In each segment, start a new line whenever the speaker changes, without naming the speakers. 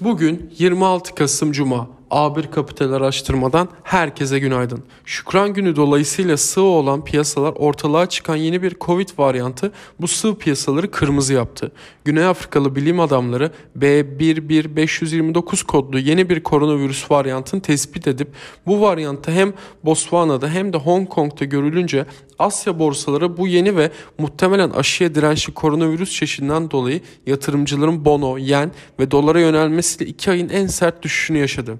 Bugün 26 Kasım Cuma. A1 Kapital Araştırma'dan herkese günaydın. Şükran günü dolayısıyla sığ olan piyasalar ortalığa çıkan yeni bir Covid varyantı bu sığ piyasaları kırmızı yaptı. Güney Afrikalı bilim adamları B11529 kodlu yeni bir koronavirüs varyantını tespit edip bu varyantı hem Botswana'da hem de Hong Kong'da görülünce Asya borsaları bu yeni ve muhtemelen aşıya dirençli koronavirüs çeşidinden dolayı yatırımcıların bono, yen ve dolara yönelmesiyle 2 ayın en sert düşüşünü yaşadı.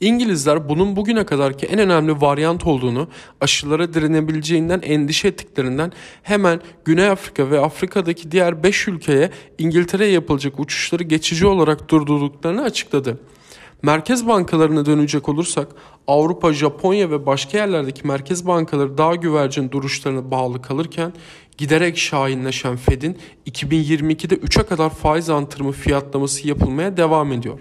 İngilizler bunun bugüne kadarki en önemli varyant olduğunu, aşılara direnebileceğinden endişe ettiklerinden hemen Güney Afrika ve Afrika'daki diğer 5 ülkeye İngiltere'ye yapılacak uçuşları geçici olarak durdurduklarını açıkladı. Merkez bankalarına dönecek olursak Avrupa, Japonya ve başka yerlerdeki merkez bankaları daha güvercin duruşlarına bağlı kalırken giderek şahinleşen Fed'in 2022'de 3'e kadar faiz antırımı fiyatlaması yapılmaya devam ediyor.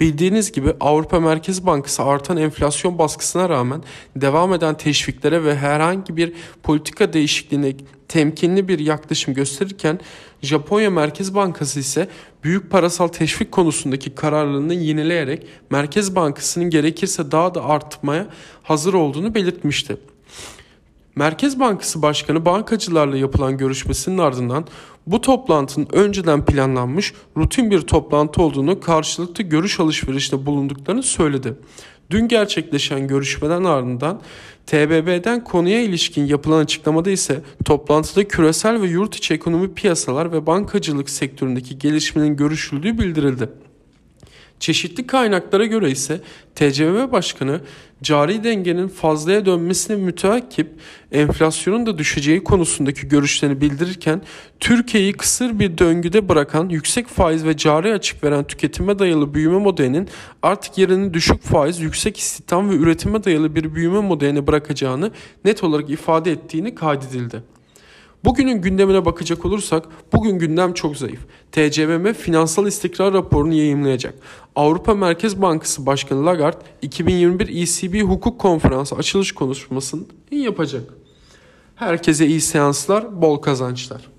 Bildiğiniz gibi Avrupa Merkez Bankası artan enflasyon baskısına rağmen devam eden teşviklere ve herhangi bir politika değişikliğine temkinli bir yaklaşım gösterirken Japonya Merkez Bankası ise büyük parasal teşvik konusundaki kararlılığını yenileyerek Merkez Bankası'nın gerekirse daha da artmaya hazır olduğunu belirtmişti. Merkez Bankası Başkanı bankacılarla yapılan görüşmesinin ardından bu toplantının önceden planlanmış rutin bir toplantı olduğunu karşılıklı görüş alışverişinde bulunduklarını söyledi. Dün gerçekleşen görüşmeden ardından TBB'den konuya ilişkin yapılan açıklamada ise toplantıda küresel ve yurt içi ekonomi piyasalar ve bankacılık sektöründeki gelişmenin görüşüldüğü bildirildi. Çeşitli kaynaklara göre ise TCMB Başkanı cari dengenin fazlaya dönmesine müteakip enflasyonun da düşeceği konusundaki görüşlerini bildirirken Türkiye'yi kısır bir döngüde bırakan yüksek faiz ve cari açık veren tüketime dayalı büyüme modelinin artık yerini düşük faiz, yüksek istihdam ve üretime dayalı bir büyüme modeline bırakacağını net olarak ifade ettiğini kaydedildi. Bugünün gündemine bakacak olursak bugün gündem çok zayıf. TCMM finansal istikrar raporunu yayımlayacak. Avrupa Merkez Bankası Başkanı Lagarde 2021 ECB hukuk konferansı açılış konuşmasını yapacak. Herkese iyi seanslar, bol kazançlar.